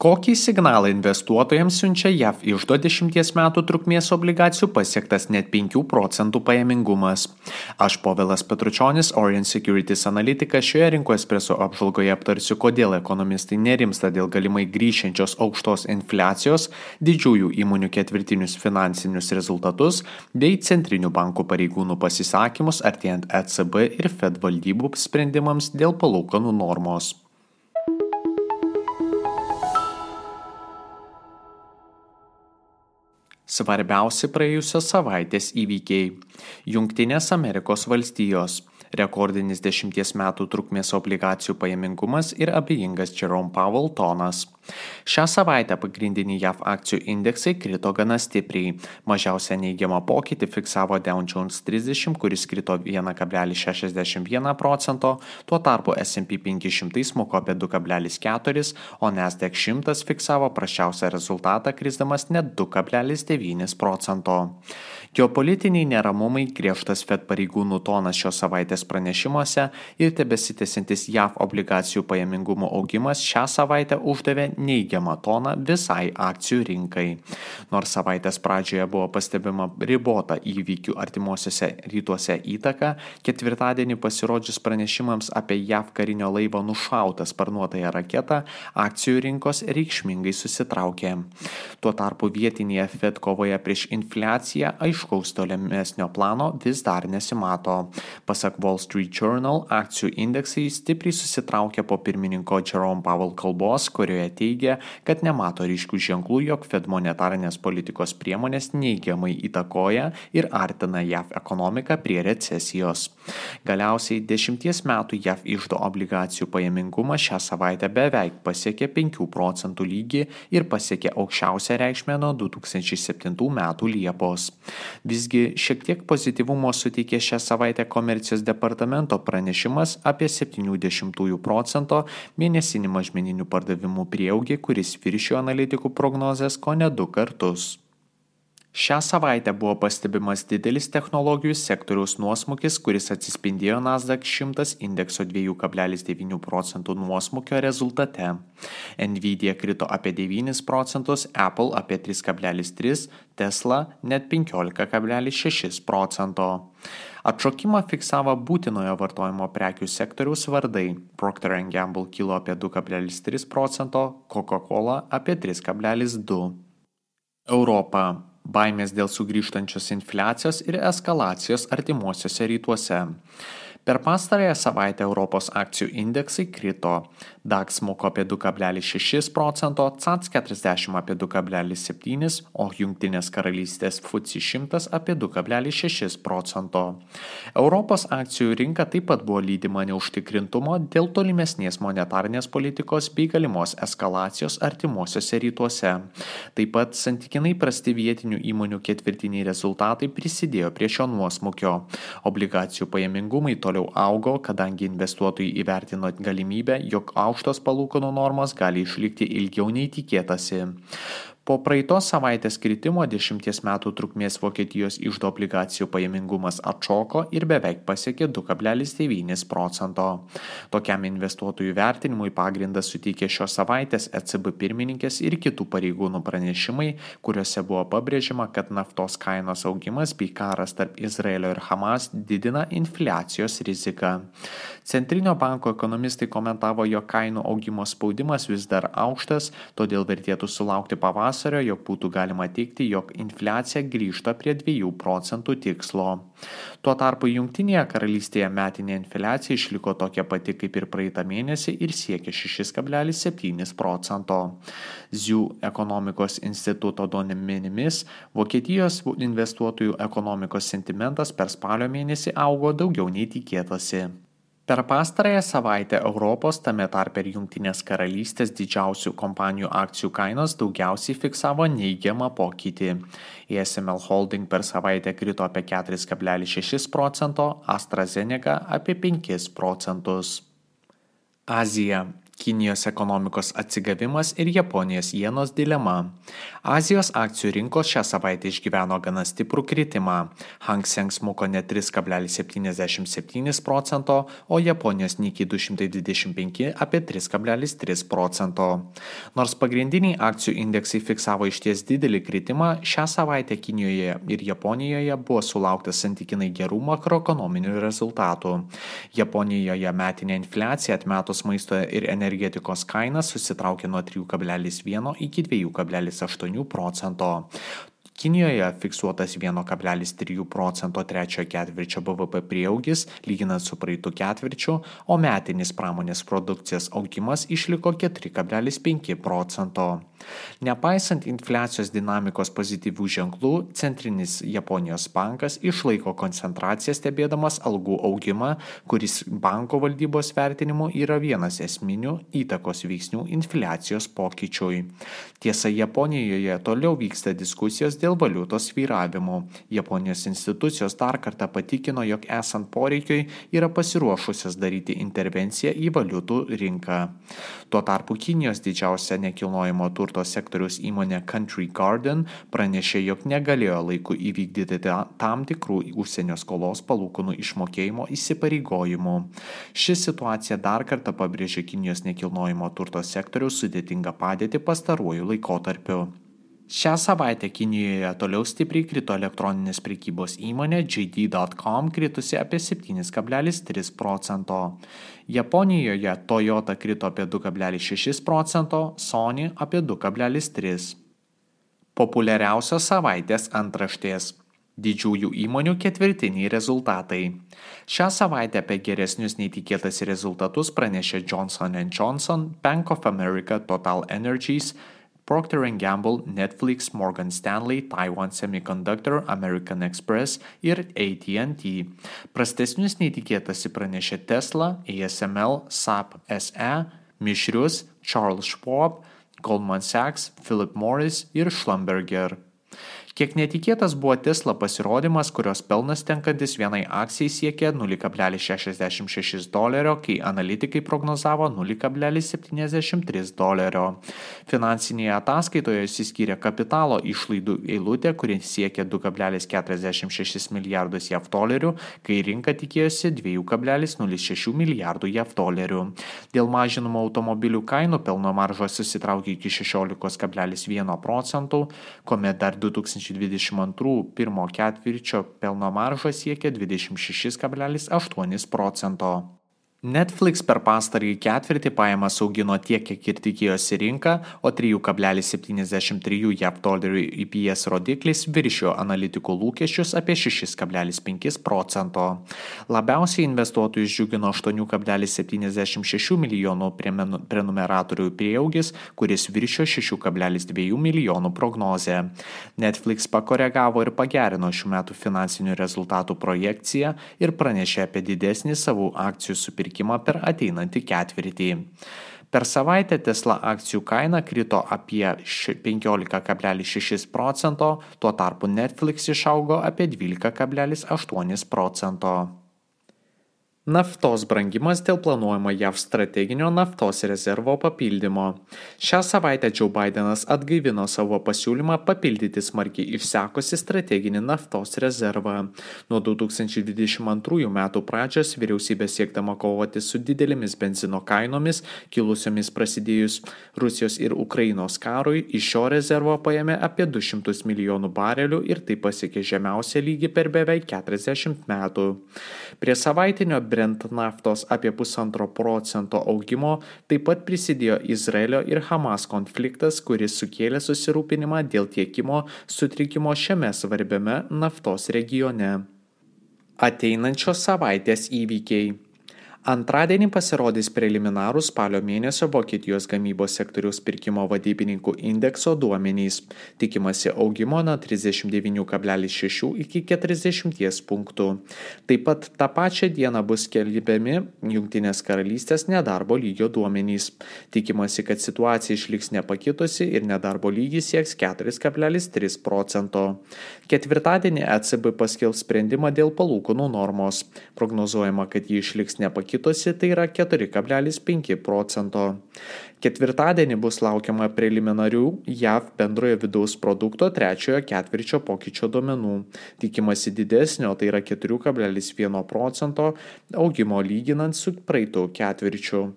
Kokį signalą investuotojams siunčia JAV išdo 10 metų trukmės obligacijų pasiektas net 5 procentų pajamingumas? Aš Povilas Petručionis, Orient Securities analitikas šioje rinko espreso apžvalgoje aptarsiu, kodėl ekonomistai nerimsta dėl galimai grįšiančios aukštos infliacijos, didžiųjų įmonių ketvirtinius finansinius rezultatus bei centrinių bankų pareigūnų pasisakymus artėjant ECB ir Fed valdybų sprendimams dėl palūkanų normos. Svarbiausi praėjusios savaitės įvykiai. Junktinės Amerikos valstijos rekordinis dešimties metų trukmės obligacijų pajamingumas ir abejingas Jerome Powell tonas. Šią savaitę pagrindiniai JAV akcijų indeksai krito gana stipriai. Mažiausią neigiamą pokytį fiksavo Dow Jones 30, kuris krito 1,61 procento, tuo tarpu S&P 500 smuko apie 2,4, o Nasdaq 100 fiksavo prašiausią rezultatą krisdamas net 2,9 procento. Geopolitiniai neramumai, griežtas Fed pareigūnų tonas šios savaitės pranešimuose ir tebesitėsintis JAV obligacijų pajamingumo augimas šią savaitę uždavė neigiamą toną visai akcijų rinkai. Nors savaitės pradžioje buvo pastebima ribota įvykių artimuosiuose rytuose įtaka, ketvirtadienį pasirodžius pranešimams apie JAV karinio laivo nušautą sparnuotąją raketą, akcijų rinkos reikšmingai susitraukė. Tuo tarpu vietinėje Fed kovoje prieš infliaciją aiškaus tolimesnio plano vis dar nesimato. Pasak Wall Street Journal, akcijų indeksai stipriai susitraukė po pirmininko Jerome Powell kalbos, kurioje teigia, kad nemato ryškių ženklų, jog Fed monetarinės politikos priemonės neigiamai įtakoja ir artina JAV ekonomiką prie recesijos. Galiausiai 10 metų JAV išdo obligacijų pajamingumas šią savaitę beveik pasiekė 5 procentų lygį ir pasiekė aukščiausią reikšmę nuo 2007 metų Liepos. Visgi šiek tiek pozityvumo suteikė šią savaitę komercijos departamento pranešimas apie 70 procento mėnesinį mažmeninių pardavimų prieaugį, kuris viršijo analitikų prognozes ko ne du kartus. Šią savaitę buvo pastebimas didelis technologijų sektoriaus nuosmukis, kuris atsispindėjo Nasdaq 100 indekso 2,9 procentų nuosmukio rezultate. Nvidia krito apie 9 procentus, Apple apie 3,3, Tesla net 15,6 procento. Atšokimą fiksavo būtinojo vartojimo prekių sektoriaus vardai. Procter Gamble kilo apie 2,3 procento, Coca-Cola apie 3,2. Europa baimės dėl sugrįžtančios infliacijos ir eskalacijos artimuosiuose rytuose. Per pastarąją savaitę Europos akcijų indeksai krito. DAX smuko apie 2,6 procento, CAC 40 apie 2,7, o Junktinės karalystės FUCI 100 apie 2,6 procento. Europos akcijų rinka taip pat buvo lydima neužtikrintumo dėl tolimesnės monetarnės politikos bei galimos eskalacijos artimuosiuose rytuose. Taip pat santykinai prasti vietinių įmonių ketvirtiniai rezultatai prisidėjo prie šio nuosmukio. Obligacijų pajamingumai toliau augo, kadangi investuotojai įvertino galimybę, jog aukštos palūkanų normos gali išlikti ilgiau nei tikėtasi. Po praeitos savaitės kritimo 10 metų trukmės Vokietijos išdo obligacijų pajamingumas atšoko ir beveik pasiekė 2,9 procento. Tokiam investuotojų vertinimui pagrindas suteikė šios savaitės ECB pirmininkės ir kitų pareigūnų pranešimai, kuriuose buvo pabrėžima, kad naftos kainos augimas bei karas tarp Izraelio ir Hamas didina infliacijos riziką. Centrinio banko ekonomistai komentavo, jog kainų augimo spaudimas vis dar aukštas, todėl vertėtų sulaukti pavasario pavasario, jog būtų galima teikti, jog infliacija grįžta prie 2 procentų tikslo. Tuo tarpu Junktinėje karalystėje metinė infliacija išliko tokia pati kaip ir praeitą mėnesį ir siekia 6,7 procento. ZIU ekonomikos instituto duomenimis Vokietijos investuotojų ekonomikos sentimentas per spalio mėnesį augo daugiau nei tikėtasi. Per pastarąją savaitę Europos, tame tarp ir Junktinės karalystės didžiausių kompanijų akcijų kainos daugiausiai fiksavo neigiamą pokytį. ESML Holding per savaitę krito apie 4,6 procento, AstraZeneca apie 5 procentus. Azija. Kinijos ekonomikos atsigavimas ir Japonijos jenos dilema. Azijos akcijų rinkos šią savaitę išgyveno gana stiprų kritimą. Hang Seng smuko net 3,77 procento, o Japonijos Nikkei 225 apie 3,3 procento. Nors pagrindiniai akcijų indeksai fiksavo išties didelį kritimą, šią savaitę Kinijoje ir Japonijoje buvo sulauktas santykinai gerų makroekonominių rezultatų. Japonijoje metinė infliacija atmetus maisto ir energijos energetikos kaina susitraukė nuo 3,1 iki 2,8 procento. Kinijoje fiksuotas 1,3 procento trečiojo ketvirčio BVP prieaugis lyginant su praeitų ketvirčiu, o metinis pramonės produkcijos augimas išliko 4,5 procento. Nepaisant infliacijos dinamikos pozityvių ženklų, Centrinis Japonijos bankas išlaiko koncentraciją stebėdamas algų augimą, kuris banko valdybos vertinimu yra vienas esminių įtakos veiksnių infliacijos pokyčiui. Tiesa, Japonijoje toliau vyksta diskusijos dėl dėl valiutos svyravimų. Japonijos institucijos dar kartą patikino, jog esant poreikiui yra pasiruošusios daryti intervenciją į valiutų rinką. Tuo tarpu Kinijos didžiausia nekilnojamo turto sektoriaus įmonė Country Garden pranešė, jog negalėjo laiku įvykdyti tam tikrų užsienio skolos palūkanų išmokėjimo įsipareigojimų. Ši situacija dar kartą pabrėžė Kinijos nekilnojamo turto sektoriaus sudėtingą padėtį pastaruoju laikotarpiu. Šią savaitę Kinijoje toliau stipriai krito elektroninės prekybos įmonė JD.com kritusi apie 7,3 procento. Japonijoje Toyota krito apie 2,6 procento, Sony apie 2,3. Populiariausios savaitės antraštės. Didžiųjų įmonių ketvirtiniai rezultatai. Šią savaitę apie geresnius nei tikėtas rezultatus pranešė Johnson Johnson, Bank of America, Total Energies, Procter & Gamble, Netflix, Morgan Stanley, Taiwan Semiconductor, American Express ir AT&T. Prastesnius neįtikėtasi pranešė Tesla, ASML, SAP SE, Mišrius, Charles Schwab, Goldman Sachs, Philip Morris ir Schlumberger. Kiek netikėtas buvo Tesla pasirodymas, kurios pelnas tenkantis vienai akcijai siekė 0,66 dolerio, kai analitikai prognozavo 0,73 dolerio. Finansinėje ataskaitoje įsiskyrė kapitalo išlaidų eilutė, kuri siekė 2,46 milijardus JAV dolerių, kai rinka tikėjosi 2,06 milijardų JAV dolerių. Dėl mažinamo automobilių kainų pelno maržos susitraukė iki 16,1 procentų, kuomet dar 2000 2022 pirmo ketvirčio pelno marža siekia 26,8 procento. Netflix per pastarąjį ketvirtį pajamas augino tiek, kiek ir tikėjosi rinka, o 3,73 JAV dolerių IPS rodiklis viršijo analitikų lūkesčius apie 6,5 procento. Labiausiai investuotojus džiugino 8,76 milijonų prenumeratorių prieaugis, kuris viršijo 6,2 milijonų prognozę. Netflix pakoregavo ir pagerino šių metų finansinių rezultatų projekciją ir pranešė apie didesnį savų akcijų supirkimą pirkimą per ateinantį ketvirtį. Per savaitę Tesla akcijų kaina krito apie 15,6 procento, tuo tarpu Netflix išaugo apie 12,8 procento. Naftos brangimas dėl planuojamo JAV strateginio naftos rezervo papildymo. Šią savaitę Joe Bidenas atgaivino savo pasiūlymą papildyti smarkiai išsekusi strateginį naftos rezervą. Nuo 2022 metų pradžios vyriausybė siekdama kovoti su didelėmis benzino kainomis, kilusiomis prasidėjus Rusijos ir Ukrainos karui, iš šio rezervo paėmė apie 200 milijonų barelių ir tai pasiekė žemiausią lygį per beveik 40 metų. Prie savaitinio Brent naftos apie pusantro procento augimo taip pat prisidėjo Izraelio ir Hamas konfliktas, kuris sukėlė susirūpinimą dėl tiekimo sutrikimo šiame svarbiame naftos regione. Ateinančios savaitės įvykiai. Antradienį pasirodys preliminarų spalio mėnesio Vokietijos gamybos sektoriaus pirkimo vadybininkų indekso duomenys. Tikimasi augimo nuo 39,6 iki 40 punktų. Taip pat tą pačią dieną bus skelbiami Junktinės karalystės nedarbo lygio duomenys. Tikimasi, kad situacija išliks nepakitusi ir nedarbo lygis sieks 4,3 procento. Ketvirtadienį ECB paskelbs sprendimą dėl palūkanų normos. Prognozuojama, kad ji išliks nepakitusi kitosi, tai yra 4,5 procento. Ketvirtadienį bus laukiama preliminarių JAV bendrojo vidaus produkto trečiojo ketvirčio pokyčio duomenų. Tikimasi didesnio, tai yra 4,1 procento augimo lyginant su praeitų ketvirčiu.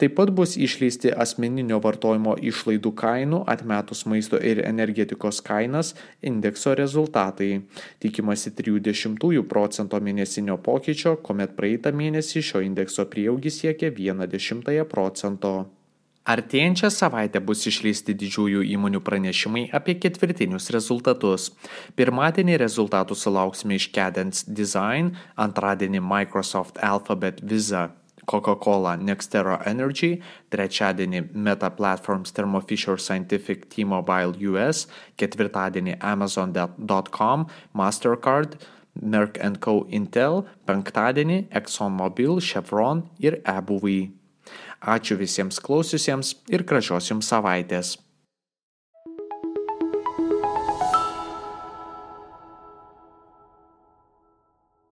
Taip pat bus išleisti asmeninio vartojimo išlaidų kainų atmetus maisto ir energetikos kainas indekso rezultatai. Tikimasi 30 procento mėnesinio pokyčio, kuomet praeitą mėnesį šio indekso prieaugis siekia 1,1 procento. Artėjančią savaitę bus išleisti didžiųjų įmonių pranešimai apie ketvirtinius rezultatus. Pirmadienį rezultatų sulauksime iš Cadence Design, antradienį Microsoft Alphabet Visa. Coca-Cola Nextera Energy, trečiadienį Meta Platforms Thermo Fisher Scientific T-Mobile US, ketvirtadienį Amazon.com, Mastercard, Merck Co. Intel, penktadienį ExxonMobil, Chevron ir eBuvai. Ačiū visiems klausiusiems ir gražios jums savaitės.